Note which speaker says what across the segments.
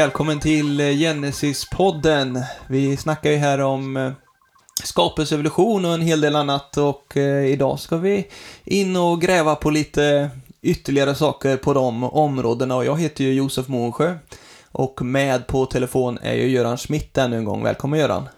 Speaker 1: Välkommen till eh, Genesis-podden. Vi snackar ju här om eh, skapelsevolution och en hel del annat och eh, idag ska vi in och gräva på lite ytterligare saker på de områdena och jag heter ju Josef Månsjö och med på telefon är ju Göran Schmidt ännu en gång. Välkommen Göran!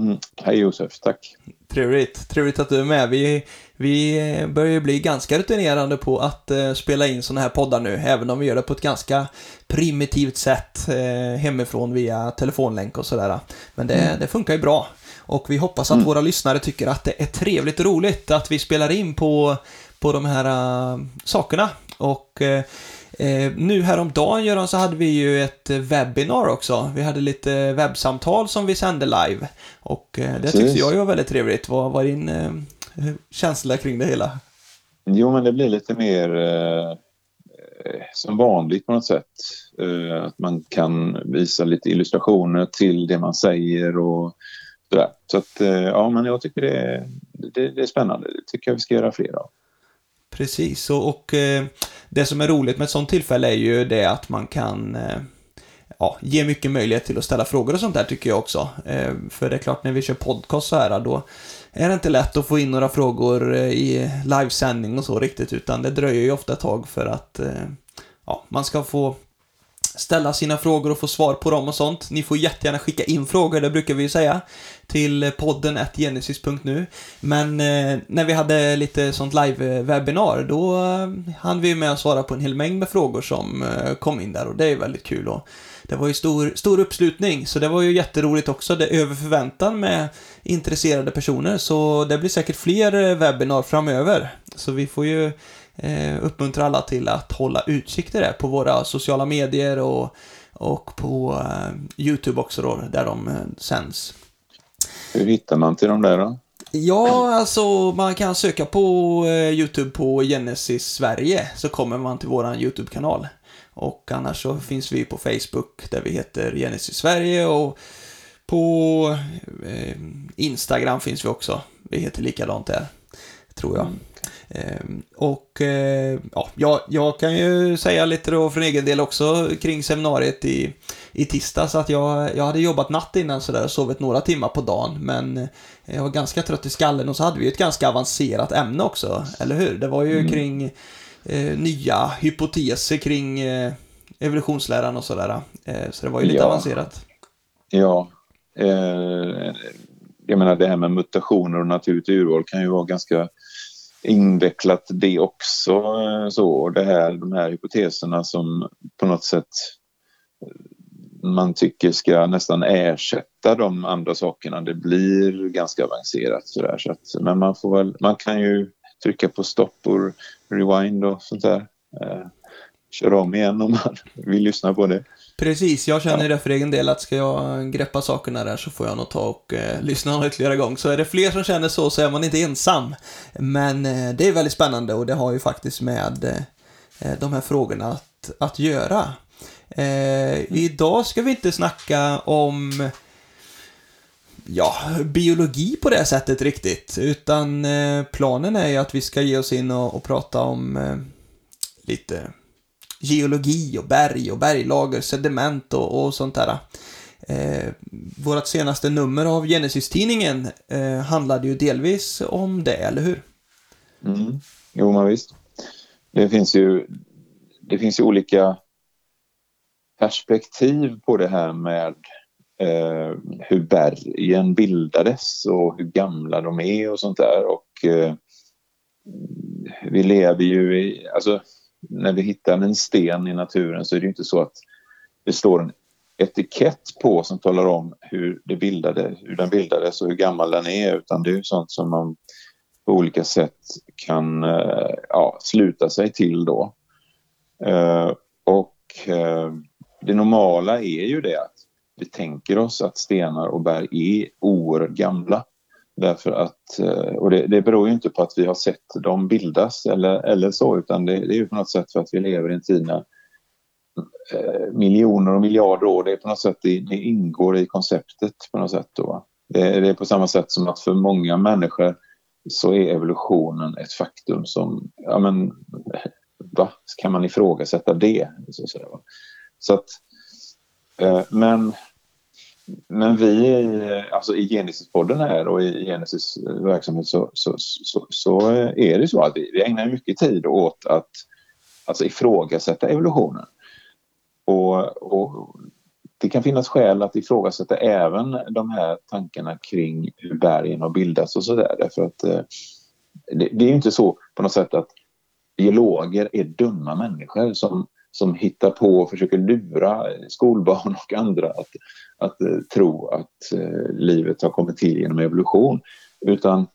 Speaker 2: Mm. Hej Josef, tack!
Speaker 1: Trevligt, trevligt att du är med. Vi, vi börjar ju bli ganska rutinerade på att uh, spela in sådana här poddar nu, även om vi gör det på ett ganska primitivt sätt uh, hemifrån via telefonlänk och sådär. Men det, mm. det funkar ju bra. Och vi hoppas att mm. våra lyssnare tycker att det är trevligt och roligt att vi spelar in på, på de här uh, sakerna. Och Eh, nu häromdagen Göran så hade vi ju ett webbinar också. Vi hade lite webbsamtal som vi sände live. Och eh, det tyckte jag ju var väldigt trevligt. Vad var din eh, känsla kring det hela?
Speaker 2: Jo, men det blir lite mer eh, som vanligt på något sätt. Eh, att man kan visa lite illustrationer till det man säger och sådär. Så att, eh, ja, men jag tycker det, det, det är spännande. Det tycker jag vi ska göra fler av.
Speaker 1: Precis, och, och eh, det som är roligt med ett sånt tillfälle är ju det att man kan eh, ja, ge mycket möjlighet till att ställa frågor och sånt där tycker jag också. Eh, för det är klart, när vi kör podcast så här, då är det inte lätt att få in några frågor eh, i livesändning och så riktigt, utan det dröjer ju ofta ett tag för att eh, ja, man ska få ställa sina frågor och få svar på dem och sånt. Ni får jättegärna skicka in frågor, det brukar vi ju säga, till podden genesis.nu. Men eh, när vi hade lite sånt live-webinar, eh, då eh, hann vi med att svara på en hel mängd med frågor som eh, kom in där och det är väldigt kul. Och det var ju stor, stor uppslutning, så det var ju jätteroligt också. Det är över förväntan med intresserade personer, så det blir säkert fler eh, webbinar framöver. Så vi får ju eh, uppmuntra alla till att hålla utkik till det på våra sociala medier och, och på eh, YouTube också då, där de eh, sänds.
Speaker 2: Hur hittar man till de där då?
Speaker 1: Ja, alltså man kan söka på eh, YouTube på Genesis Sverige så kommer man till våran YouTube-kanal. Och annars så finns vi på Facebook där vi heter Genesis Sverige och på eh, Instagram finns vi också. Vi heter likadant där, tror jag. Mm. Ehm, och eh, ja, jag, jag kan ju säga lite då för egen del också kring seminariet i, i tisdags att jag, jag hade jobbat natt innan sådär och sovit några timmar på dagen men jag var ganska trött i skallen och så hade vi ett ganska avancerat ämne också, eller hur? Det var ju mm. kring eh, nya hypoteser kring eh, evolutionsläran och sådär. Eh, så det var ju lite
Speaker 2: ja.
Speaker 1: avancerat.
Speaker 2: Ja. Eh, jag menar det här med mutationer och naturligt urval kan ju vara ganska invecklat det också. Eh, så det här, de här hypoteserna som på något sätt eh, man tycker ska nästan ersätta de andra sakerna. Det blir ganska avancerat sådär. Så att, men man får väl, man kan ju trycka på stopp och rewind och sånt där. Eh, köra om igen om man vill lyssna på det.
Speaker 1: Precis, jag känner ja. det för egen del att ska jag greppa sakerna där så får jag nog ta och eh, lyssna ytterligare gång. Så är det fler som känner så så är man inte ensam. Men eh, det är väldigt spännande och det har ju faktiskt med eh, de här frågorna att, att göra. Eh, mm. Idag ska vi inte snacka om ja, biologi på det sättet riktigt, utan eh, planen är ju att vi ska ge oss in och, och prata om eh, lite geologi och berg och berglager, sediment och, och sånt där. Eh, vårt senaste nummer av Genesis-tidningen eh, handlade ju delvis om det, eller hur?
Speaker 2: Mm. Jo, men visst. Det finns ju, det finns ju olika perspektiv på det här med eh, hur bergen bildades och hur gamla de är och sånt där. Och eh, vi lever ju i, alltså när vi hittar en sten i naturen så är det inte så att det står en etikett på som talar om hur, det bildade, hur den bildades och hur gammal den är utan det är sånt som man på olika sätt kan eh, ja, sluta sig till då. Eh, och eh, det normala är ju det att vi tänker oss att stenar och berg är oerhört gamla. Därför att, eh, och det, det beror ju inte på att vi har sett dem bildas eller, eller så utan det, det är ju på något sätt för att vi lever i en tid när eh, miljoner och miljarder år, det är på något sätt, det, det ingår i konceptet på något sätt. Då. Det, det, är på samma sätt som att för många människor så är evolutionen ett faktum som, ja men, va? Kan man ifrågasätta det? Så, så, så att Eh, men, men vi, alltså i Genesis-podden här och i Genesis verksamhet så, så, så, så är det så att vi, vi ägnar mycket tid åt att alltså ifrågasätta evolutionen. Och, och det kan finnas skäl att ifrågasätta även de här tankarna kring hur bergen har bildats och sådär. Därför att eh, det, det, är inte så på något sätt att geologer är dumma människor som, som hittar på och försöker lura skolbarn och andra att, att eh, tro att eh, livet har kommit till genom evolution. Utan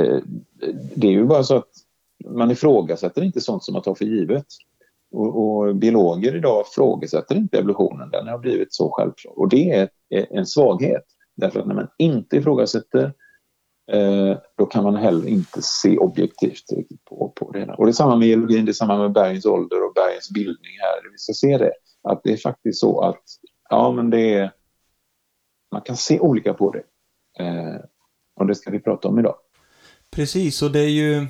Speaker 2: eh, det är ju bara så att man ifrågasätter inte sånt som man tar för givet. Och, och biologer idag ifrågasätter inte evolutionen, den har blivit så självklar. Och det är, är en svaghet. Därför att när man inte ifrågasätter eh, då kan man heller inte se objektivt på, det hela. Och det är samma med geologin, det är samma med bergens ålder och bergens bildning här. Vi ska se det, att det är faktiskt så att ja, men det är, man kan se olika på det. Eh, och det ska vi prata om idag.
Speaker 1: Precis, och det är ju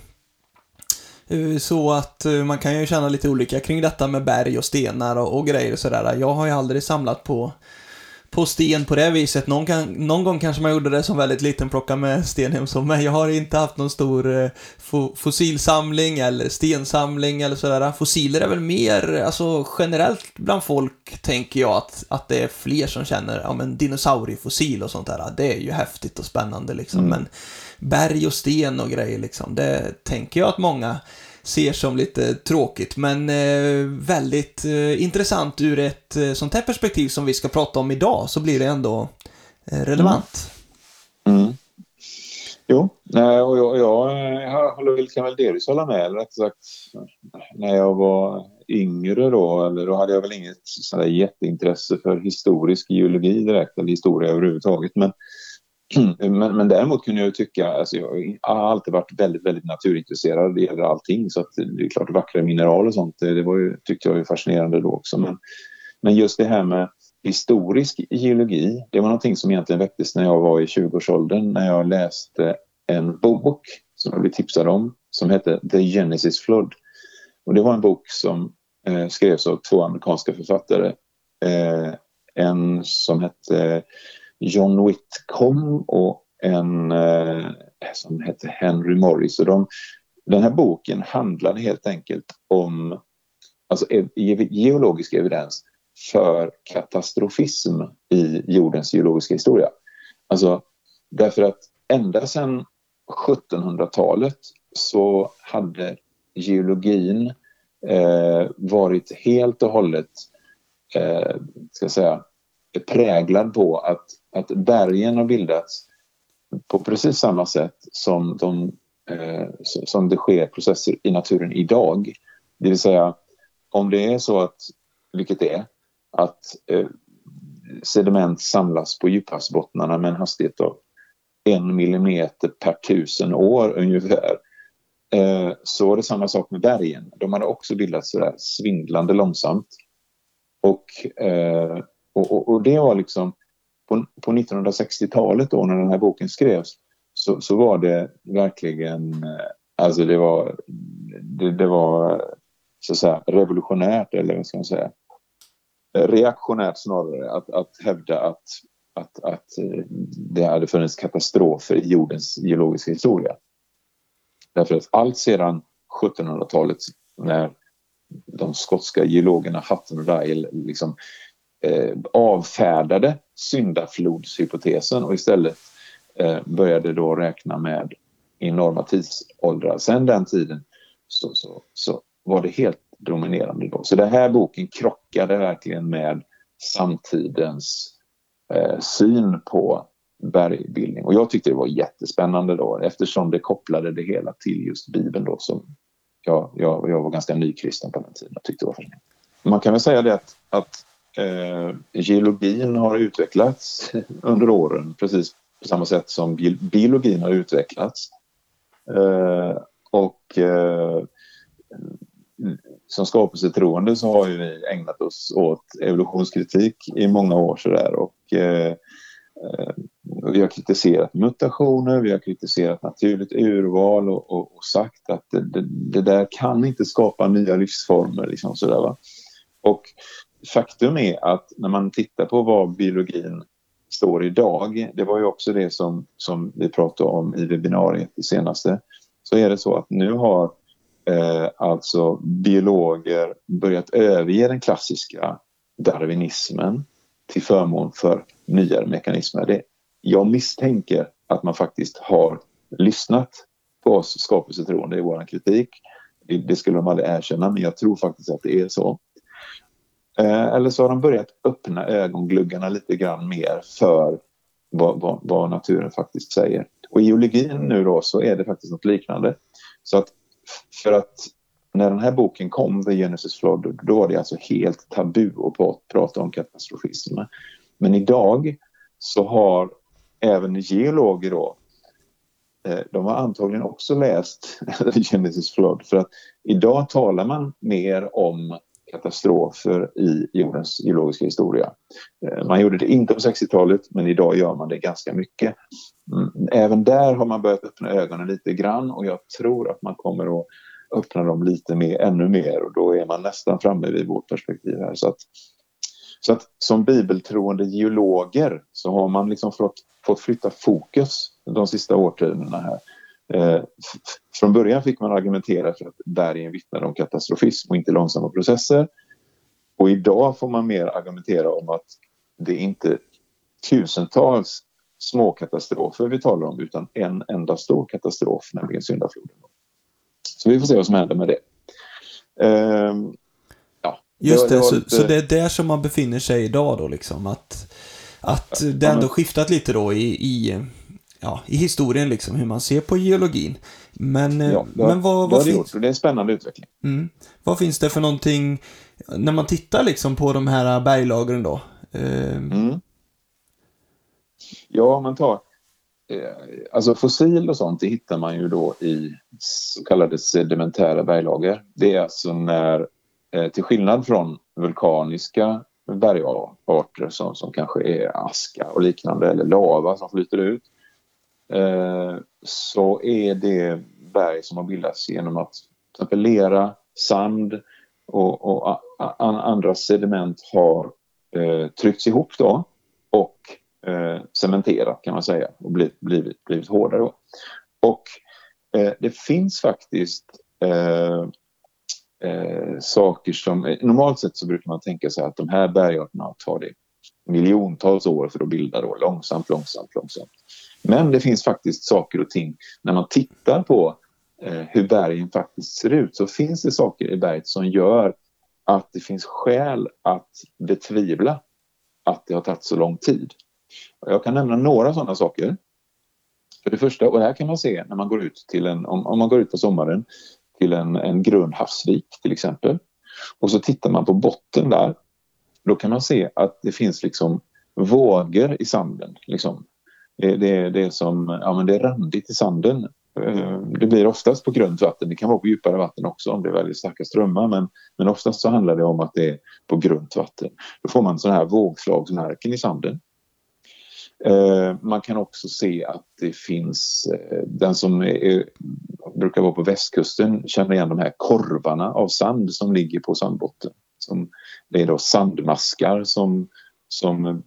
Speaker 1: eh, så att eh, man kan ju känna lite olika kring detta med berg och stenar och, och grejer och sådär. Jag har ju aldrig samlat på, på sten på det viset. Någon, kan, någon gång kanske man gjorde det som väldigt liten, plocka med sten hem så, men jag har inte haft någon stor eh, fo, fossilsamling eller stensamling eller sådär. Fossiler är väl mer, alltså generellt bland folk tänker jag att, att det är fler som känner, ja men dinosauriefossil och sånt där. Det är ju häftigt och spännande liksom, mm. men berg och sten och grejer liksom. Det tänker jag att många ser som lite tråkigt, men eh, väldigt eh, intressant ur ett eh, sånt här perspektiv som vi ska prata om idag, så blir det ändå eh, relevant.
Speaker 2: Mm. Mm. Jo, och jag, jag, jag håller väl, kan väl delvis hålla med. Eller rätt sagt, när jag var yngre då, eller då hade jag väl inget sådär jätteintresse för historisk geologi direkt, eller historia överhuvudtaget. Men Mm. Men, men däremot kunde jag tycka, alltså jag har alltid varit väldigt, väldigt naturintresserad, det gäller allting. Så att det är klart vackra mineral och sånt, det var ju, tyckte jag var fascinerande då också. Men, men just det här med historisk geologi, det var någonting som egentligen väcktes när jag var i 20-årsåldern, när jag läste en bok som jag blev tipsad om, som hette The Genesis Flood. Och det var en bok som eh, skrevs av två amerikanska författare. Eh, en som hette John Whitcomb och en eh, som hette Henry Morris. Och de, den här boken handlade helt enkelt om alltså, geologisk evidens för katastrofism i jordens geologiska historia. Alltså därför att ända sedan 1700-talet så hade geologin eh, varit helt och hållet eh, ska säga, präglad på att, att bergen har bildats på precis samma sätt som, de, eh, som det sker processer i naturen idag. Det vill säga, om det är så att, vilket det är, att eh, sediment samlas på djuphavsbottnarna med en hastighet av en millimeter per tusen år ungefär. Eh, så är det samma sak med bergen. De hade också bildats sådär svindlande långsamt. Och eh, och, och, och det var liksom på, på 1960-talet då när den här boken skrevs så, så var det verkligen, eh, alltså det var, det, det var så att säga revolutionärt eller vad ska man säga, reaktionärt snarare att, att hävda att, att, att eh, det hade funnits katastrofer i jordens geologiska historia. Därför att allt sedan 1700-talet när de skotska geologerna Hutton och Ryle liksom eh, avfärdade syndaflodshypotesen och istället eh, började då räkna med enorma tidsåldrar. Sen den tiden så, så, så var det helt dominerande då. Så den här boken krockade verkligen med samtidens eh, syn på bergbildning. Och jag tyckte det var jättespännande då eftersom det kopplade det hela till just Bibeln då som jag, jag, jag var ganska nykristen på den tiden och tyckte det var fascinerande. Man kan väl säga det att, att eh, geologin har utvecklats under åren precis på samma sätt som biologin har utvecklats. Eh, och eh, som skapelsetroende så har ju vi ägnat oss åt evolutionskritik i många år sådär och eh, eh, vi har kritiserat mutationer, vi har kritiserat naturligt urval och, och, och sagt att det, det, det, där kan inte skapa nya livsformer. Liksom sådär, va? Och faktum är att när man tittar på vad biologin står idag, det var ju också det som, som vi pratade om i webbinariet det senaste, så är det så att nu har eh, alltså biologer börjat överge den klassiska darwinismen till förmån för nyare mekanismer. Det, jag misstänker att man faktiskt har lyssnat på oss skapelsetroende i vår kritik. Det, det skulle de aldrig erkänna, men jag tror faktiskt att det är så. Eh, eller så har de börjat öppna ögongluggarna lite grann mer för vad, vad, vad, naturen faktiskt säger. Och i geologin nu då så är det faktiskt något liknande. Så att för att när den här boken kom, The Genesis Flood, då var det alltså helt tabu att prata om katastrofism. Men idag så har även geologer då, eh, de har antagligen också läst The Genesis Flood för att idag talar man mer om katastrofer i jordens geologiska historia. Eh, man gjorde det inte på 60-talet men idag gör man det ganska mycket. Mm, även där har man börjat öppna ögonen lite grann och jag tror att man kommer att öppna dem lite mer, ännu mer och då är man nästan framme vid vårt perspektiv här. Så att, så att som bibeltroende geologer så har man liksom fått, fått flytta fokus de sista årtiondena här. Eh, från början fick man argumentera för att bergen vittnar om katastrofism och inte långsamma processer. Och idag får man mer argumentera om att det är inte tusentals små katastrofer vi talar om utan en enda stor katastrof, nämligen syndafloden. Så vi får se vad som händer med det. Uh,
Speaker 1: ja, Just det, det så, lite... så, det är där som man befinner sig idag då liksom? Att, att det ändå skiftat lite då i, i, ja, i historien liksom, hur man ser på geologin. Men,
Speaker 2: eh, ja, det, men vad, vad det finns... Det är en spännande utveckling.
Speaker 1: Mm. Vad finns det för någonting, när man tittar liksom på de här berglagren då? Uh... Mm.
Speaker 2: Ja, man tar Eh, alltså fossil och sånt det hittar man ju då i så kallade sedimentära berglager. Det är alltså när, eh, till skillnad från vulkaniska bergarter som, som kanske är aska och liknande eller lava som flyter ut Eh, så är det berg som har bildats genom att till exempel lera, sand och, och andra sediment har eh, tryckts ihop då och eh, cementerat kan man säga och blivit, blivit, blivit hårdare. Då. Och eh, det finns faktiskt eh, eh, saker som... Eh, normalt sett så brukar man tänka sig att de här bergarterna tar det miljontals år för att bilda då, långsamt, långsamt, långsamt. Men det finns faktiskt saker och ting när man tittar på eh, hur bergen faktiskt ser ut så finns det saker i berget som gör att det finns skäl att betvivla att det har tagit så lång tid. Jag kan nämna några sådana saker. För det första, och det här kan man se när man går ut till en, om, om man går ut på sommaren till en, en grund havsvik till exempel. Och så tittar man på botten där. Då kan man se att det finns liksom vågor i sanden. Liksom. Det, det, det, är som, ja, men det är randigt i sanden. Eh, det blir oftast på grunt vatten, det kan vara på djupare vatten också om det är väldigt starka strömmar men, men oftast så handlar det om att det är på grunt vatten. Då får man sådana här vågslagsmärken i sanden. Eh, man kan också se att det finns, eh, den som är, brukar vara på västkusten känner igen de här korvarna av sand som ligger på sandbotten. Som, det är då sandmaskar som, som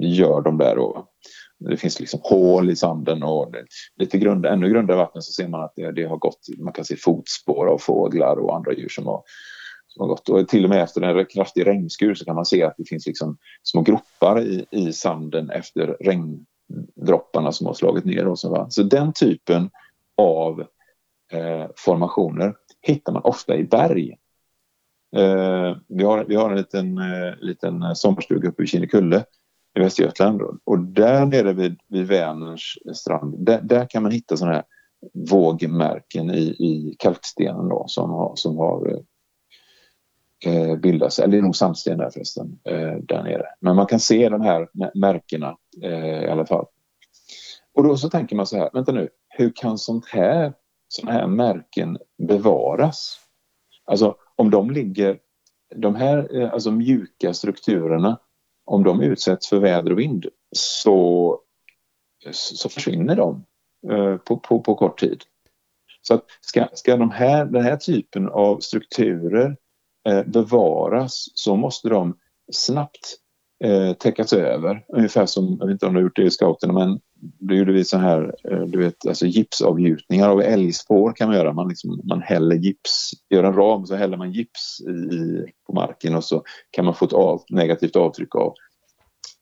Speaker 2: gör de där. Då. Det finns liksom hål i sanden och lite grund, ännu grundare vatten så ser man att det, det, har gått, man kan se fotspår av fåglar och andra djur som har som har gått. Och till och med efter en kraftig regnskur så kan man se att det finns liksom små gropar i, i sanden efter regndropparna som har slagit ner. Och så, va? så den typen av eh, formationer hittar man ofta i berg. Eh, vi, har, vi har en liten, eh, liten sommarstuga uppe vid Kinnekulle i Västergötland och där nere vid, vid Vänerns strand där, där kan man hitta sådana här vågmärken i, i kalkstenen då, som har, som har eh, eh bildas, eller det är nog sandsten där förresten, eh, där nere. Men man kan se de här märkena eh, i alla fall. Och då så tänker man så här, vänta nu, hur kan sånt här, såna här märken bevaras? Alltså om de ligger, de här eh, alltså mjuka strukturerna, om de utsätts för väder och vind så, så försvinner de eh, på, på, på kort tid. Så att ska, ska de här, den här typen av strukturer eh, bevaras så måste de snabbt eh, täckas över. Ungefär som, jag vet inte om du har gjort det i scouterna, men då gjorde vi så här, eh, du vet, alltså gipsavgjutningar av älgspår kan man göra. Man, liksom, man häller gips, gör en ram så häller man gips i, på marken och så kan man få ett av, negativt avtryck av,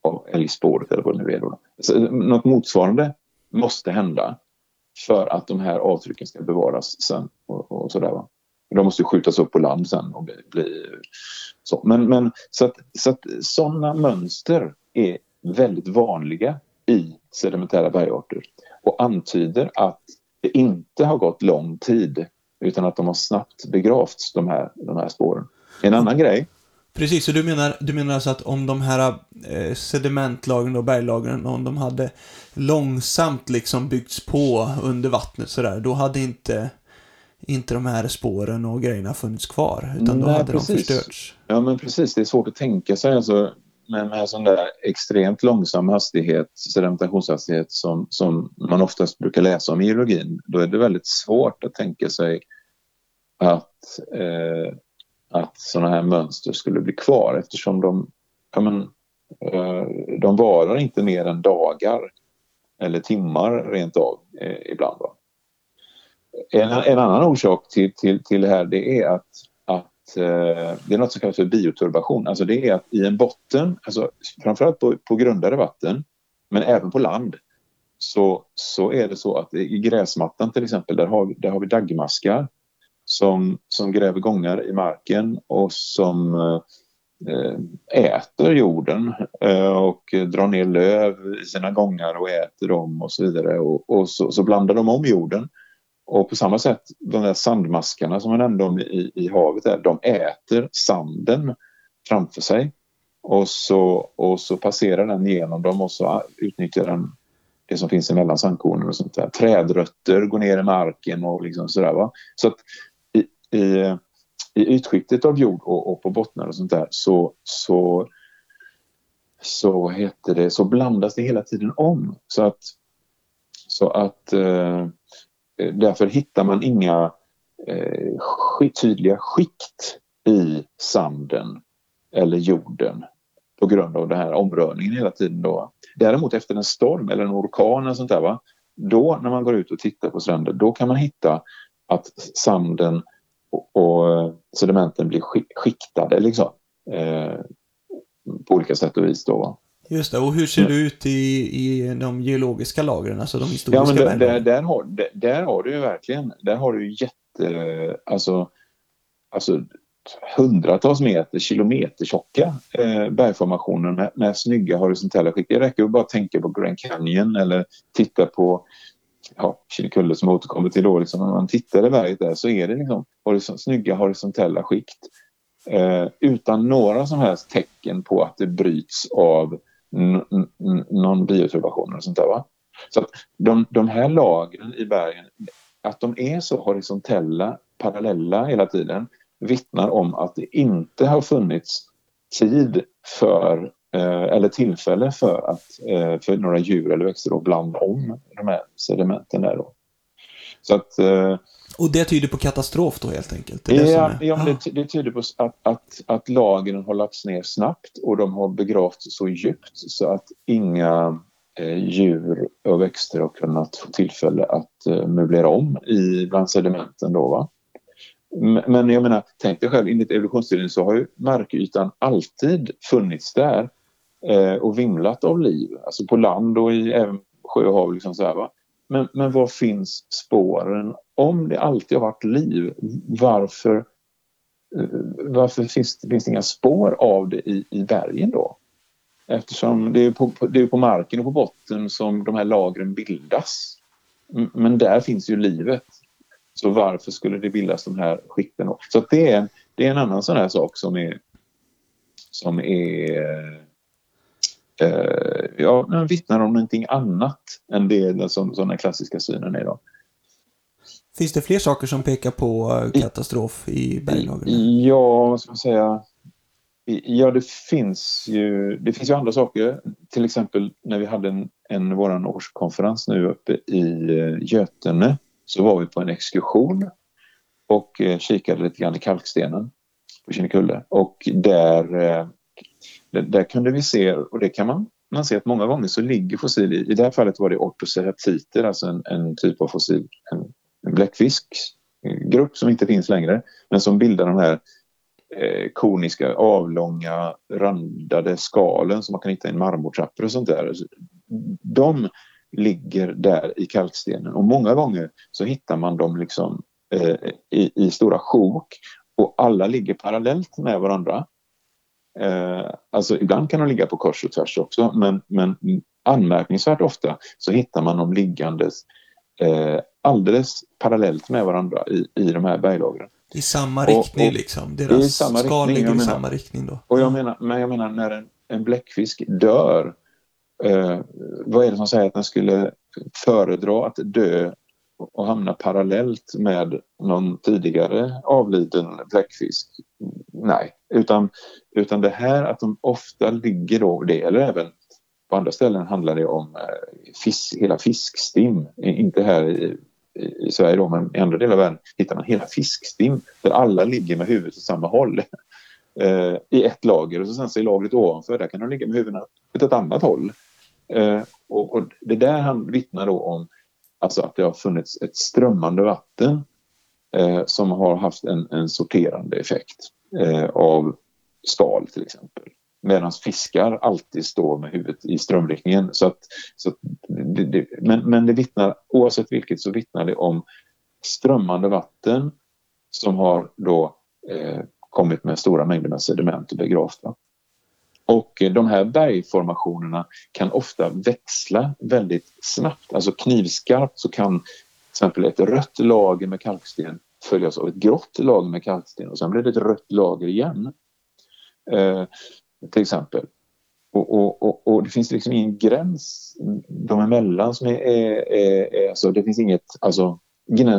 Speaker 2: av älgspåret eller vad det nu är. Då. Så, något motsvarande måste hända för att de här avtrycken ska bevaras sen och, och sådär. Va? De måste skjutas upp på land sen och bli, bli så. Men, men så att, så att sådana mönster är väldigt vanliga i sedimentära bergarter och antyder att det inte har gått lång tid utan att de har snabbt begravts, de här, de här spåren. En annan grej
Speaker 1: Precis, så du menar, du menar alltså att om de här eh, sedimentlagren och berglagren, om de hade långsamt liksom byggts på under vattnet sådär, då hade inte, inte de här spåren och grejerna funnits kvar, utan då
Speaker 2: Nej,
Speaker 1: hade
Speaker 2: precis.
Speaker 1: de förstörts.
Speaker 2: Ja men precis, det är svårt att tänka sig alltså, med, med sån där extremt långsam hastighet, sedimentationshastighet som, som man oftast brukar läsa om i geologin. Då är det väldigt svårt att tänka sig att, eh, att sådana här mönster skulle bli kvar eftersom de, ja, men, eh, de varar inte mer än dagar eller timmar rent av eh, ibland. En, en annan orsak till, till, till det här det är att, Eh, det är något som kallas för bioturbation. Alltså det är att i en botten, alltså framförallt på, på grundare vatten men även på land så, så är det så att i gräsmattan till exempel där har, vi- där har vi daggmaskar som, som gräver gångar i marken och som eh, äter jorden eh, och drar ner löv i sina gångar och äter dem och så vidare. Och, och så, så blandar de om jorden. Och på samma sätt, de där sandmaskarna som jag nämnde om i, i havet, där, de äter sanden framför sig. Och så, och så passerar den genom dem och så utnyttjar den det som finns emellan sandkornen och sånt där. Trädrötter går ner i marken och liksom sådär. Va? Så att i, i, i ytskiktet av jord och, och på bottnar och sånt där så, så, så, heter det, så blandas det hela tiden om. Så att, så att eh, därför hittar man inga eh, tydliga skikt i sanden eller jorden på grund av den här omrörningen hela tiden. Då. Däremot efter en storm eller en orkan eller sånt där, va? då när man går ut och tittar på stränder då kan man hitta att sanden och, och sedimenten blir skiktade liksom, eh, på olika sätt och vis. Då, va?
Speaker 1: Just det, och hur ser det ut i, i de geologiska lagren, alltså de historiska
Speaker 2: Ja, men där, där, där, har, där, där har du ju verkligen, där har du jätte, alltså, alltså hundratals meter, kilometer tjocka eh, bergformationer med, med snygga horisontella skikt. Det räcker att bara tänka på Grand Canyon eller titta på ja, Kinnekulle som återkommer till då. Liksom, när man tittar i berget där så är det liksom horisont, snygga horisontella skikt eh, utan några som helst tecken på att det bryts av någon bioturbation och sånt där. Va? Så att de, de här lagren i bergen, att de är så horisontella, parallella hela tiden vittnar om att det inte har funnits tid för eh, eller tillfälle för att eh, för några djur eller växter att blanda om de här sedimenten där då. Så att eh,
Speaker 1: och det tyder på katastrof då helt enkelt? Det det
Speaker 2: Ja, men
Speaker 1: Ah.
Speaker 2: det, ty- det tyder på att, att, att lagren har lagts ner snabbt och de har begravts så djupt så att inga eh, djur och växter har kunnat få tillfälle att eh, möblera om i bland sedimenten. Då, va? Men jag menar, tänk dig själv, enligt evolutionsteorin så har ju markytan alltid funnits där eh, och vimlat av liv, alltså på land och i även sjö och hav. Liksom så här, va? Men, men var finns spåren? Om det alltid har varit liv, varför, eh, varför finns, finns det inga spår av det i, i bergen då? Eftersom det är, på, det är på marken och på botten som de här lagren bildas. Men där finns ju livet. Så varför skulle det bildas de här skikten? Så det, är, det är en annan sån här sak som är som är eh, ja, den vittnar om någonting annat än det som, som den klassiska synen är. Då.
Speaker 1: Finns det fler saker som pekar på eh, katastrof i berglagren?
Speaker 2: Ja, vad ska man säga? Ja, det finns ju, det finns ju andra saker. Till exempel när vi hade en, en våran årskonferens nu uppe i eh, Götene så var vi på en exkursion och eh, kikade lite grann i kalkstenen på Kinnekulle och där, där, där kunde vi se, och det kan man, man se att många gånger så ligger fossil i, i det här fallet var det ortoceratiter, alltså en, en typ av fossil, en, en bläckfiskgrupp som inte finns längre, men som bildar de här eh, koniska avlånga randade skalen som man kan hitta i marmortrappor och sånt där. Alltså, de ligger där i kalkstenen och många gånger så hittar man dem liksom eh, i, i, stora sjok och alla ligger parallellt med varandra. Eh, alltså ibland kan de ligga på kors och tvärs också men, men anmärkningsvärt ofta så hittar man dem liggandes eh, alldeles parallellt med varandra i, i de här berglagren.
Speaker 1: I samma riktning och, och, liksom? Deras i samma skal riktning, ligger i samma riktning då?
Speaker 2: Och jag menar, men jag menar när en, en bläckfisk dör, eh, vad är det som säger att den skulle föredra att dö och hamna parallellt med någon tidigare avliden bläckfisk? Nej, utan, utan det här att de ofta ligger då, det eller även på andra ställen handlar det om eh, fisk, hela fiskstim, inte här i i Sverige då, men i andra delar av världen hittar man hela fiskstim där alla ligger med huvudet åt samma håll eh, i ett lager och så sen så i lagret ovanför där kan de ligga med huvudena åt ett annat håll. Eh, och, och, det där han vittnar då om alltså att det har funnits ett strömmande vatten eh, som har haft en, en sorterande effekt eh, av skal till exempel medan fiskar alltid står med huvudet i strömriktningen. Så att, så att det, det, men, men det vittnar, oavsett vilket så vittnar det om strömmande vatten som har då eh, kommit med stora mängder med sediment och begravt. Och de här bergformationerna kan ofta växla väldigt snabbt. Alltså knivskarpt så kan till exempel ett rött lager med kalksten följas av ett grått lager med kalksten och sen blir det ett rött lager igen. Eh, till exempel. Och, och, och, och, det finns liksom ingen gräns de emellan som är, är, är, är alltså det finns inget, alltså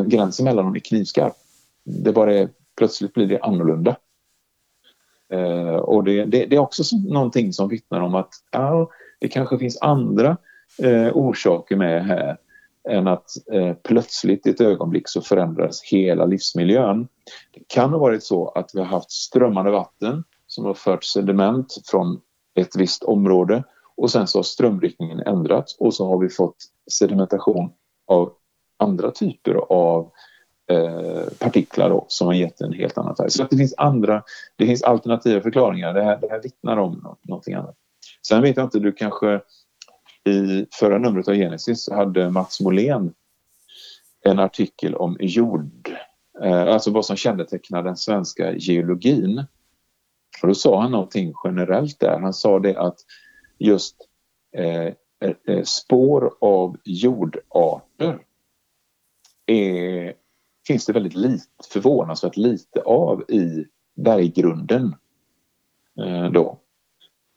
Speaker 2: gränsen mellan dem är knivskarp. Det bara är, plötsligt blir det annorlunda. Eh, och det, det, det, är också någonting som vittnar om att ja, det kanske finns andra eh, orsaker med här än att eh, plötsligt i ett ögonblick så förändras hela livsmiljön. Det kan ha varit så att vi har haft strömmande vatten som har fört sediment från ett visst område och sen så har strömriktningen ändrats och så har vi fått sedimentation av andra typer av eh, partiklar då, som har gett en helt annan färg. Så att det finns andra, det finns alternativa förklaringar. Det här, det här vittnar om någonting annat. Sen vet jag inte, du kanske i förra numret av Genesis hade Mats Molén en artikel om jord, eh, alltså vad som kännetecknar den svenska geologin. Och då sa han någonting generellt där. Han sa det att just eh, eh spår av jordarter är, finns det väldigt lite, förvånansvärt lite av i berggrunden. Eh, då.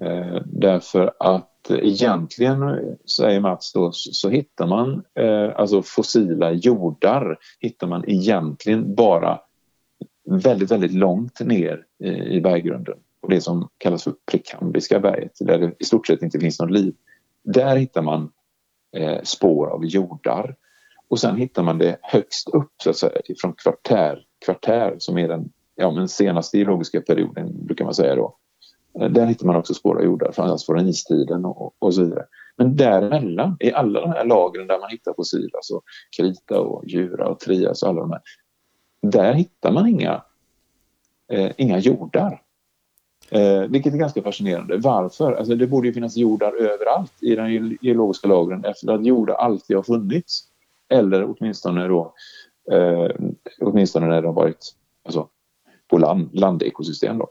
Speaker 2: Eh, därför att egentligen, säger Mats då, så, så hittar man eh, alltså fossila jordar hittar man egentligen bara väldigt, väldigt långt ner i, i berggrunden. Och det som kallas för prekambriska berget, där det i stort sett inte finns något liv. Där hittar man eh, spår av jordar. Och sen hittar man det högst upp så att säga, från kvartär, kvartär som är den ja, men senaste geologiska perioden brukar man säga då. Eh, där hittar man också spår av jordar, framförallt från istiden och, och så vidare. Men däremellan, i alla de här lagren där man hittar fossil, alltså krita och djura och trias och alla de här, där hittar man inga, eh, inga jordar. Eh, vilket är ganska fascinerande. Varför? Alltså det borde ju finnas jordar överallt i den geologiska lagren efter att jordar alltid har funnits. Eller åtminstone då eh, åtminstone när de har varit alltså, på land, landekosystem då.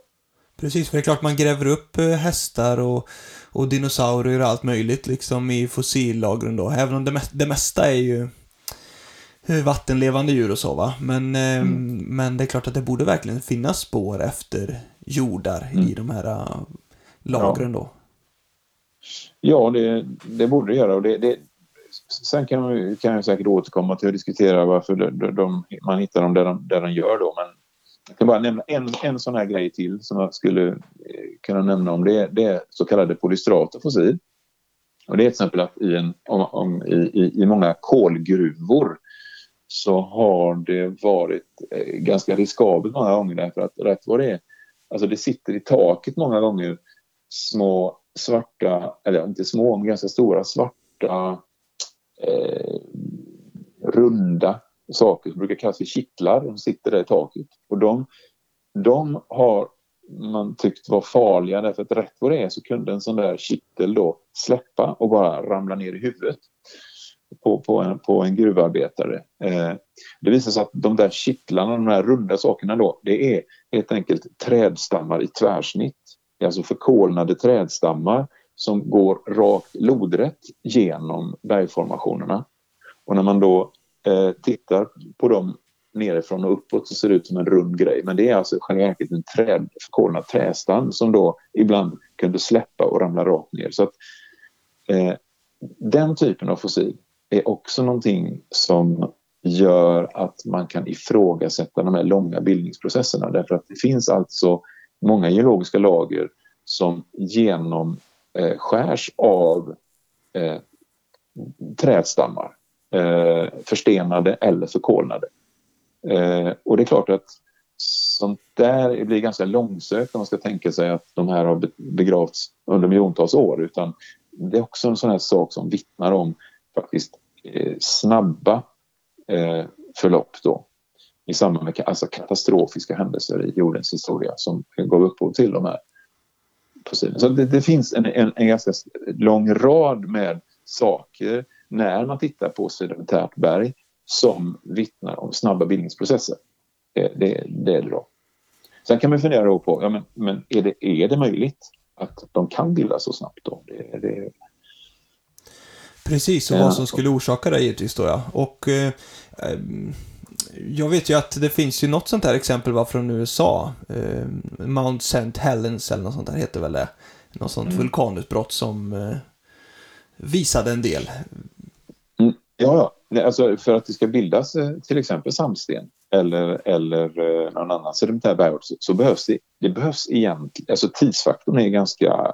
Speaker 1: Precis, för det är klart man gräver upp eh, hästar och, och dinosaurier och allt möjligt liksom i fossillagren då. Även om det, det mesta är ju vattenlevande djur och så va. Men, eh, mm. men det är klart att det borde verkligen finnas spår efter jordar mm. i de här lagren ja. då.
Speaker 2: Ja, det, det borde det göra. Och det, det, sen kan, kan jag säkert återkomma till att diskutera varför de, de, man hittar dem där de, där de gör då. Men jag kan bara nämna en, en sån här grej till som jag skulle eh, kunna nämna om det. Det är så kallade polystrata fossil. Och det är till exempel att i, en, om, om, i, i många kolgruvor så har det varit eh, ganska riskabelt många gånger därför att rätt vad det är, alltså det sitter i taket många gånger små svarta, eller inte små, men ganska stora svarta eh, runda saker som brukar kallas för kittlar. De sitter där i taket. Och de, de har man tyckt var farliga därför att rätt vad det är så kunde en sån där kittel då släppa och bara ramla ner i huvudet på, på, en, på en gruvarbetare. Eh, det visar sig att de där kittlarna, de där runda sakerna då, det är helt enkelt trädstammar i tvärsnitt. Det är alltså förkolnade trädstammar som går rakt lodrätt genom bergformationerna. Och när man då eh, tittar på dem nerifrån och uppåt så ser det ut som en rund grej. Men det är alltså själva verket en träd, förkolnad trästam som då ibland kunde släppa och ramla rakt ner. Så att, eh, den typen av fossil är också någonting som gör att man kan ifrågasätta de här långa bildningsprocesserna därför att det finns alltså många geologiska lager som genom Eh, skärs av eh, trädstammar, eh, förstenade eller förkolnade. Eh, och det är klart att sånt där blir ganska långsökt om man ska tänka sig att de här har begravts under miljontals år utan det är också en sån här sak som vittnar om faktiskt eh, snabba eh, förlopp då i samband med alltså katastrofiska händelser i jordens historia som gav upphov till de här fossilerna. Så det, det finns en, en, en, ganska lång rad med saker när man tittar på sedimentärt berg som vittnar om snabba bildningsprocesser. Det, det, det är det då. Sen kan man fundera på, ja, men, men är, det, är det möjligt att de kan bildas så snabbt då? Det, det...
Speaker 1: Precis, och vad som skulle orsaka det givetvis då ja. Och eh, jag vet ju att det finns ju något sånt här exempel var från USA. Eh, Mount St. Helens eller något sånt där heter väl det. Något sånt mm. vulkanutbrott som eh, visade en del.
Speaker 2: Mm. Ja, ja. Alltså för att det ska bildas eh, till exempel sandsten eller, eller eh, någon annan sedimentär bergart så, så, behövs det, det behövs egentligen, alltså tidsfaktorn är ganska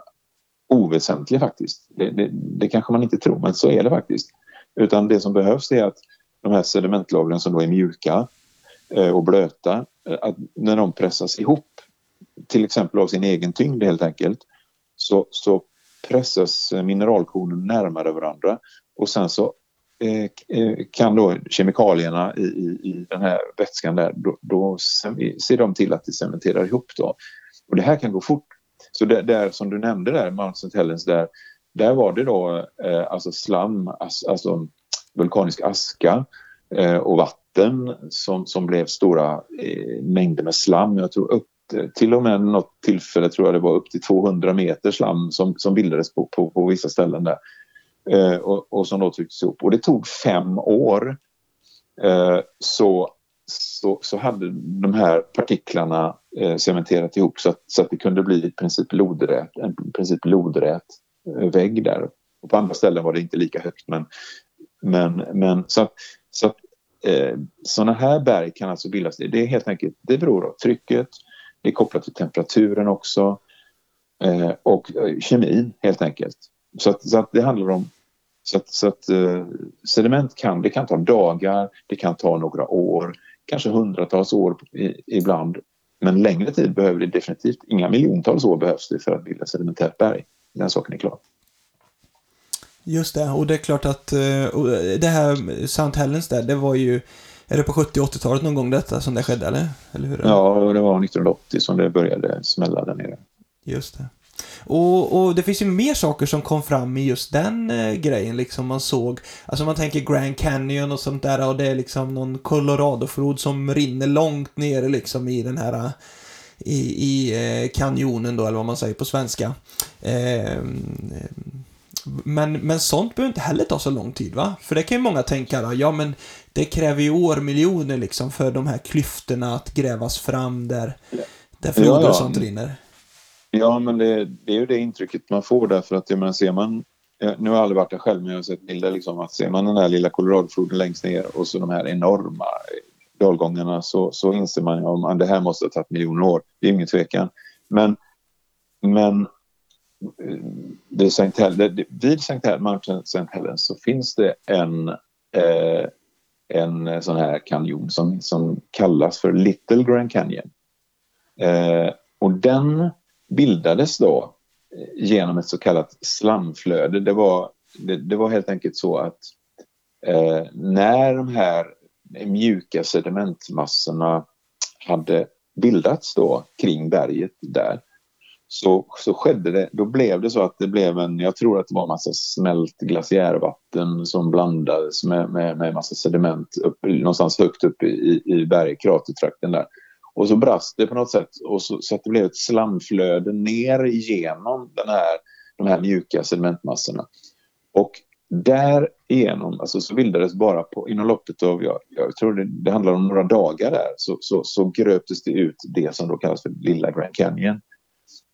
Speaker 2: oväsentlig faktiskt. Det, det, det kanske man inte tror, men så är det faktiskt. Utan det som behövs är att de här sedimentlagren som då är mjuka eh, och blöta, eh, att när de pressas ihop, till exempel av sin egen tyngd helt enkelt, så, så pressas mineralkornen närmare varandra och sen så eh, kan då kemikalierna i, i, i den här vätskan där, då, då ser de till att det cementerar ihop då. Och det här kan gå fort. Så där, där som du nämnde där, Mount St. Helens, där, där var det då eh, alltså slam, alltså vulkanisk aska eh, och vatten som, som blev stora eh, mängder med slam. Jag tror upp till och med något tillfälle tror jag det var upp till 200 meter slam som, som bildades på, på, på vissa ställen där. Eh, och, och, som då trycktes ihop. Och det tog fem år. Eh, så, så, så hade de här partiklarna eh, cementerat ihop så att, så att det kunde bli i princip lodrät, en princip lodrät eh, vägg där. Och på andra ställen var det inte lika högt men men, men så att, så att eh, sådana här berg kan alltså bildas. Det är helt enkelt, det beror på trycket, det är kopplat till temperaturen också eh, och eh, kemin helt enkelt. Så att, så att det handlar om så att, så att eh, sediment kan, det kan ta dagar, det kan ta några år, kanske hundratals år i, ibland. Men längre tid behöver det definitivt, inga miljontals år behövs det för att bilda sedimentärt berg. Den saken är klar.
Speaker 1: Just det, och det är klart att eh, det här St. Helens där, det var ju är det på 70-80-talet någon gång detta som det skedde, eller? eller hur?
Speaker 2: Ja, det var 1980 som det började smälla där nere.
Speaker 1: Just det. Och, och det finns ju mer saker som kom fram i just den eh, grejen, liksom man såg, alltså man tänker Grand Canyon och sånt där och det är liksom någon Coloradoflod som rinner långt ner liksom i den här i, i eh, kanjonen då, eller vad man säger på svenska. Eh, men, men sånt behöver inte heller ta så lång tid, va? För det kan ju många tänka, då, ja men det kräver ju årmiljoner liksom för de här klyftorna att grävas fram där, där floder ja, ja. och sånt rinner.
Speaker 2: Ja, men det, det, är ju det intrycket man får därför att, jag menar, ser man nu har jag aldrig varit där själv, men jag har sett bilder liksom att ser man den här lilla Coloradofloden längst ner och så de här enorma dalgångarna så, så inser man ju att det här måste ha tagit miljoner år. Det är ingen tvekan. Men, men vid St. Hel Helens så finns det en, eh, en eh, sån här kanjon som, som kallas för Little Grand Canyon. Eh, och den bildades då eh, genom ett så kallat slamflöde. Det var, det, det var helt enkelt så att eh, när de här mjuka sedimentmassorna hade bildats då kring berget där så, så skedde det, då blev det så att det blev en, jag tror att det var en massa smält glaciärvatten som blandades med, med, med massa sediment upp, någonstans högt upp i, i bergkratertrakten där. Och så brast det på något sätt och så, så att det blev ett slamflöde ner igenom den här, de här mjuka sedimentmassorna. Och därigenom alltså, så bildades bara på, inom loppet av, jag, jag tror det, det handlar om några dagar där, så, så, så gröptes det ut det som då kallas för Lilla Grand Canyon.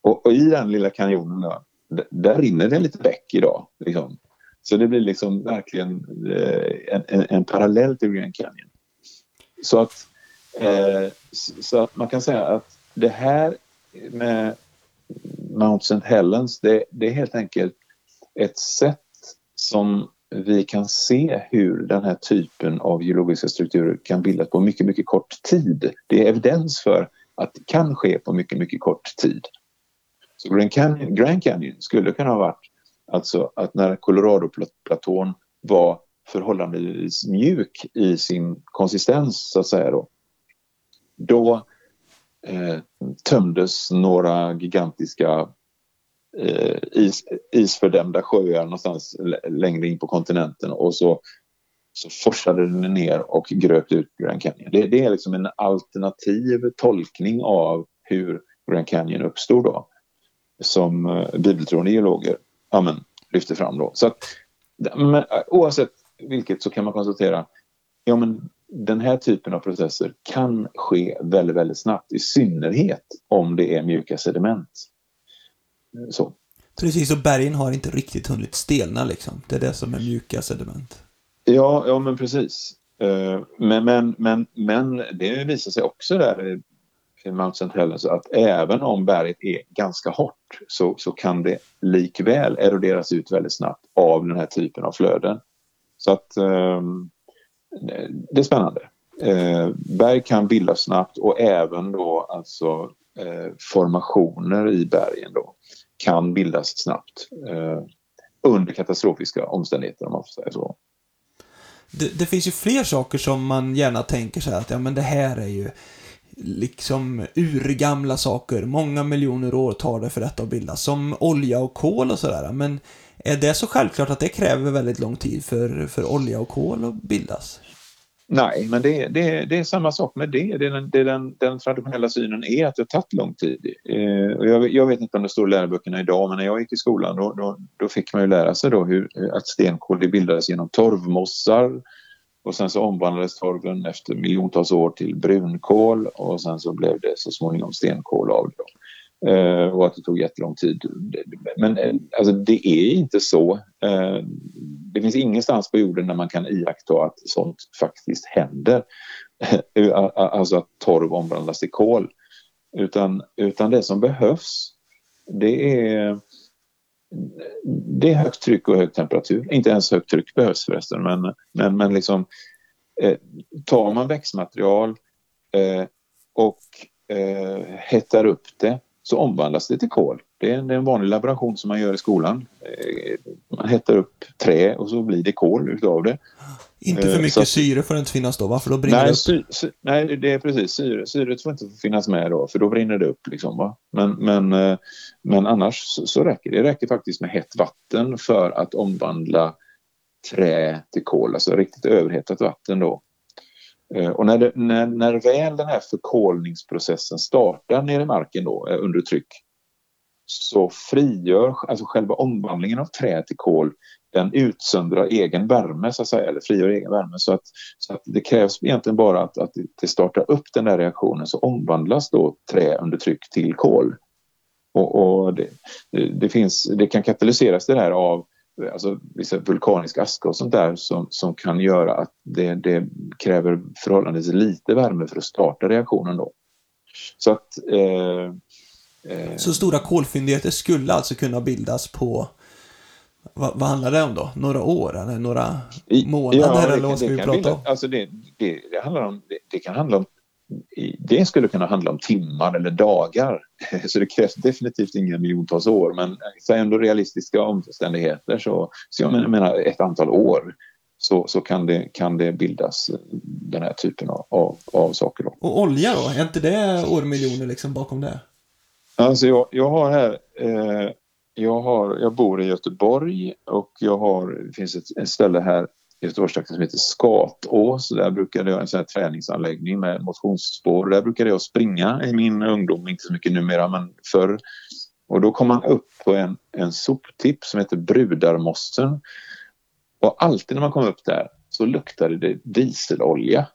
Speaker 2: Och, och i den lilla kanjonen då, där rinner det en liten bäck idag. Liksom. Så det blir liksom verkligen eh, en, en, en, parallell till Grand Canyon. Så att, eh, så att man kan säga att det här med Mount St. Helens, det, det är helt enkelt ett sätt som vi kan se hur den här typen av geologiska strukturer kan bildas på mycket, mycket kort tid. Det är evidens för att det kan ske på mycket, mycket kort tid. Så Grand Canyon, Grand Canyon skulle kunna ha varit alltså att när Colorado-platån var förhållandevis mjuk i sin konsistens så att säga då. Då eh, tömdes några gigantiska eh, is, isfördämda sjöar någonstans längre in på kontinenten och så, så forsade den ner och gröpte ut Grand Canyon. Det, det är liksom en alternativ tolkning av hur Grand Canyon uppstod då som eh, bibeltroende geologer amen, lyfter fram. Då. Så att, men, eh, oavsett vilket så kan man konstatera ja, men den här typen av processer kan ske väldigt, väldigt snabbt i synnerhet om det är mjuka sediment. Så.
Speaker 1: Precis, och bergen har inte riktigt hunnit stelna liksom. Det är det som är mjuka sediment.
Speaker 2: Ja, ja men precis. Eh, men, men, men, men det visar sig också där Mount St. Helens att även om berget är ganska hårt så, så kan det likväl eroderas ut väldigt snabbt av den här typen av flöden. Så att eh, det är spännande. Eh, berg kan bildas snabbt och även då alltså eh, formationer i bergen då kan bildas snabbt eh, under katastrofiska omständigheter om man får säga så.
Speaker 1: Det, det, finns ju fler saker som man gärna tänker så här att ja men det här är ju liksom urgamla saker. Många miljoner år tar det för detta att bildas, som olja och kol och sådär. Men är det så självklart att det kräver väldigt lång tid för, för olja och kol att bildas?
Speaker 2: Nej, men det, det, det är samma sak med det. det, den, det den, den, traditionella synen är att det har tagit lång tid. Eh, och jag, jag, vet inte om det står i läroböckerna idag, men när jag gick i skolan då, då, då fick man ju lära sig då hur, att stenkol bildades genom torvmossar och sen så omvandlades torven efter miljontals år till brunkol och sen så blev det så småningom stenkol av det. Eh, och att det tog jättelång tid. Men eh, alltså, det är inte så. Eh, det finns ingenstans på jorden där man kan iaktta att sånt faktiskt händer. Eh, alltså att torv omvandlas till kol. Utan, utan det som behövs det är det är högt tryck och hög temperatur. Inte ens högt tryck behövs förresten men, men, men liksom eh, tar man växtmaterial eh, och eh, hettar upp det så omvandlas det till kol. Det är en, det är en vanlig laboration som man gör i skolan. Eh, man hettar upp trä och så blir det kol utav det.
Speaker 1: Inte för eh, mycket att, syre får det inte finnas då, varför då brinner nej, det upp? Sy,
Speaker 2: sy, nej, det är precis. Syre, syret får inte finnas med då, för då brinner det upp. Liksom, va? Men, men, eh, men annars så, så räcker det. Det räcker faktiskt med hett vatten för att omvandla trä till kol, alltså riktigt överhettat vatten då. Eh, och när, det, när, när väl den här förkolningsprocessen startar nere i marken då, under tryck så frigör alltså själva omvandlingen av trä till kol den utsöndrar egen värme så att säga, eller frigör egen värme så att, så att det krävs egentligen bara att, att det startar upp den där reaktionen så omvandlas då trä under tryck till kol. Och, och det, det, finns, det kan katalyseras det där av alltså, vissa vulkanisk aska och sånt där som, som kan göra att det, det kräver förhållandevis lite värme för att starta reaktionen då. Så att Eh,
Speaker 1: så stora kolfyndigheter skulle alltså kunna bildas på vad, vad handlar det om då? Några år eller några månader? Ja, eller vad ska vi prata bilda, om?
Speaker 2: Alltså det, det, det, handlar om, det, det, kan handla om det skulle kunna handla om timmar eller dagar. Så det krävs definitivt inga miljontals år men säg ändå realistiska omständigheter så, så jag menar ett antal år så, så kan, det, kan det bildas den här typen av, av, av saker. Då.
Speaker 1: Och olja då? Är inte det årmiljoner liksom bakom det?
Speaker 2: Alltså jag, jag har här eh, jag, har, jag bor i Göteborg och jag har, det finns ett, ett ställe här i Göteborgstrakten som heter Skatås. Där brukade jag, en sån här träningsanläggning med motionsspår. Där brukade jag springa i min ungdom, inte så mycket numera men förr. Och då kom man upp på en, en soptipp som heter Brudarmossen. Och alltid när man kom upp där så luktade det dieselolja.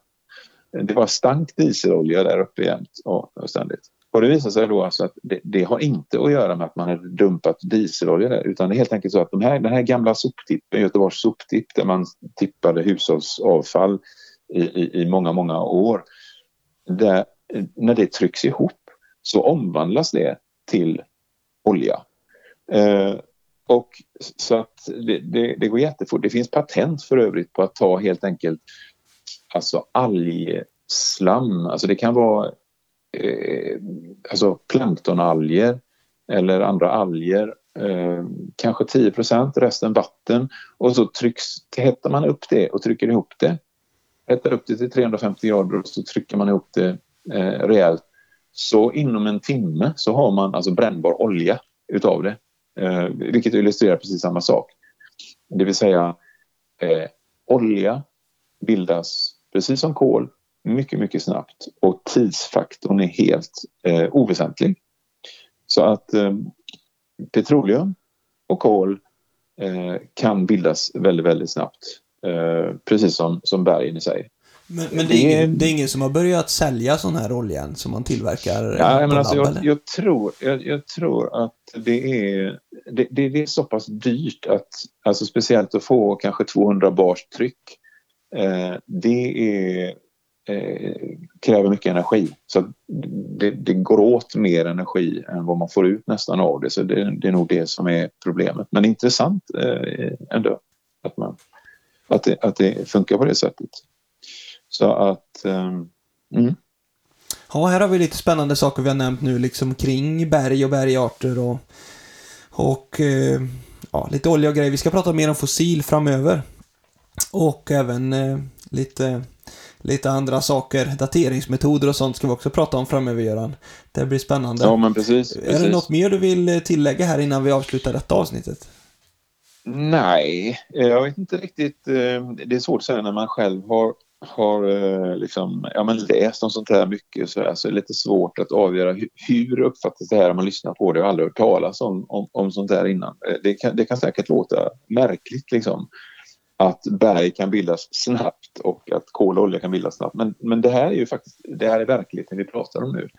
Speaker 2: Det var stank dieselolja där uppe jämt och ständigt. Och det visar sig då alltså att det, det, har inte att göra med att man har dumpat dieselolja där utan det är helt enkelt så att de här, den här gamla soptippen, Göteborgs soptipp där man tippade hushållsavfall i, i, i många, många år. Där, när det trycks ihop så omvandlas det till olja. Eh, och så att det, det, det, går jättefort. Det finns patent för övrigt på att ta helt enkelt alltså algslam, alltså det kan vara eh, alltså planktonalger eller andra alger, eh, kanske 10% resten vatten och så trycks, hettar man upp det och trycker ihop det. Hettar upp det till 350 grader och så trycker man ihop det eh, rejält. Så inom en timme så har man alltså brännbar olja utav det. Eh, vilket illustrerar precis samma sak. Det vill säga eh, olja bildas precis som kol mycket, mycket snabbt och tidsfaktorn är helt eh, oväsentlig. Så att eh, petroleum och kol eh, kan bildas väldigt, väldigt snabbt. Eh, precis som, som bergen i sig.
Speaker 1: Men, men det, är ingen, det är ingen som har börjat sälja sån här olja som man tillverkar?
Speaker 2: Ja, men alltså, jag, jag, tror, jag, jag, tror att det är, det, det, är så pass dyrt att, alltså speciellt att få kanske 200 bars tryck, eh, det är eh, kräver mycket energi. Så det, det, går åt mer energi än vad man får ut nästan av det. Så det, det är nog det som är problemet. Men intressant eh, ändå att, man, att, det, att det funkar på det sättet. Så att... Eh, mm.
Speaker 1: Ja, här har vi lite spännande saker vi har nämnt nu, liksom kring berg och bergarter och, och eh, ja, lite olja och grejer. Vi ska prata mer om fossil framöver. Och även eh, lite lite andra saker. Dateringsmetoder och sånt ska vi också prata om framöver, Göran. Det blir spännande.
Speaker 2: Ja, men precis. precis.
Speaker 1: Är det något mer du vill tillägga här innan vi avslutar detta avsnittet?
Speaker 2: Nej, jag vet inte riktigt. Eh, det är svårt att säga när man själv har, har eh, liksom, ja, men läst om sånt här mycket. Så, alltså, det är lite svårt att avgöra hur, hur uppfattas det här om man lyssnar på det och aldrig hört talas om, om, om sånt här innan. Eh, det kan, det kan säkert låta märkligt liksom att berg kan bildas snabbt och att kol och olja kan bildas snabbt. Men, men det här är ju faktiskt det här är verkligheten vi pratar om nu.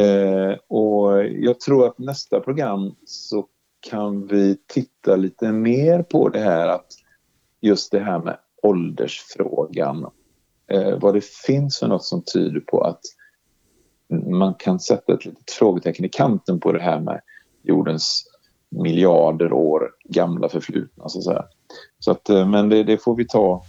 Speaker 2: Eh, och jag tror att nästa program så kan vi titta lite mer på det här att just det här med åldersfrågan. Eh, vad det finns för något som tyder på att man kan sätta ett litet frågetecken i kanten på det här med jordens miljarder år gamla förflutna. Så att säga. Så att, eh, men det, det får vi ta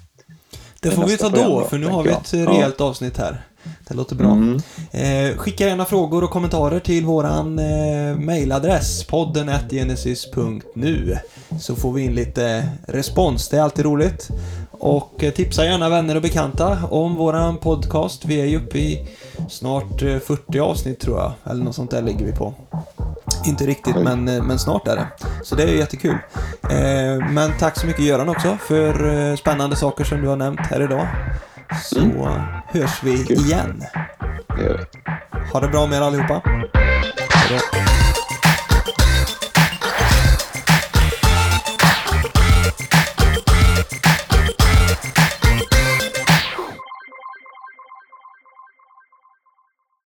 Speaker 1: det får vi ta då, för nu har vi ett rejält ja. avsnitt här. Det låter bra. Mm. Eh, skicka gärna frågor och kommentarer till våran eh, mailadress podden genesis.nu så får vi in lite respons. Det är alltid roligt. Och eh, tipsa gärna vänner och bekanta om våran podcast. Vi är ju uppe i snart 40 eh, avsnitt tror jag, eller något sånt där ligger vi på. Inte riktigt, men, eh, men snart är det. Så det är jättekul. Eh, men tack så mycket Göran också för eh, spännande saker som du har nämnt här idag. Så mm. hörs vi igen. Ha det bra med er allihopa. Hejdå.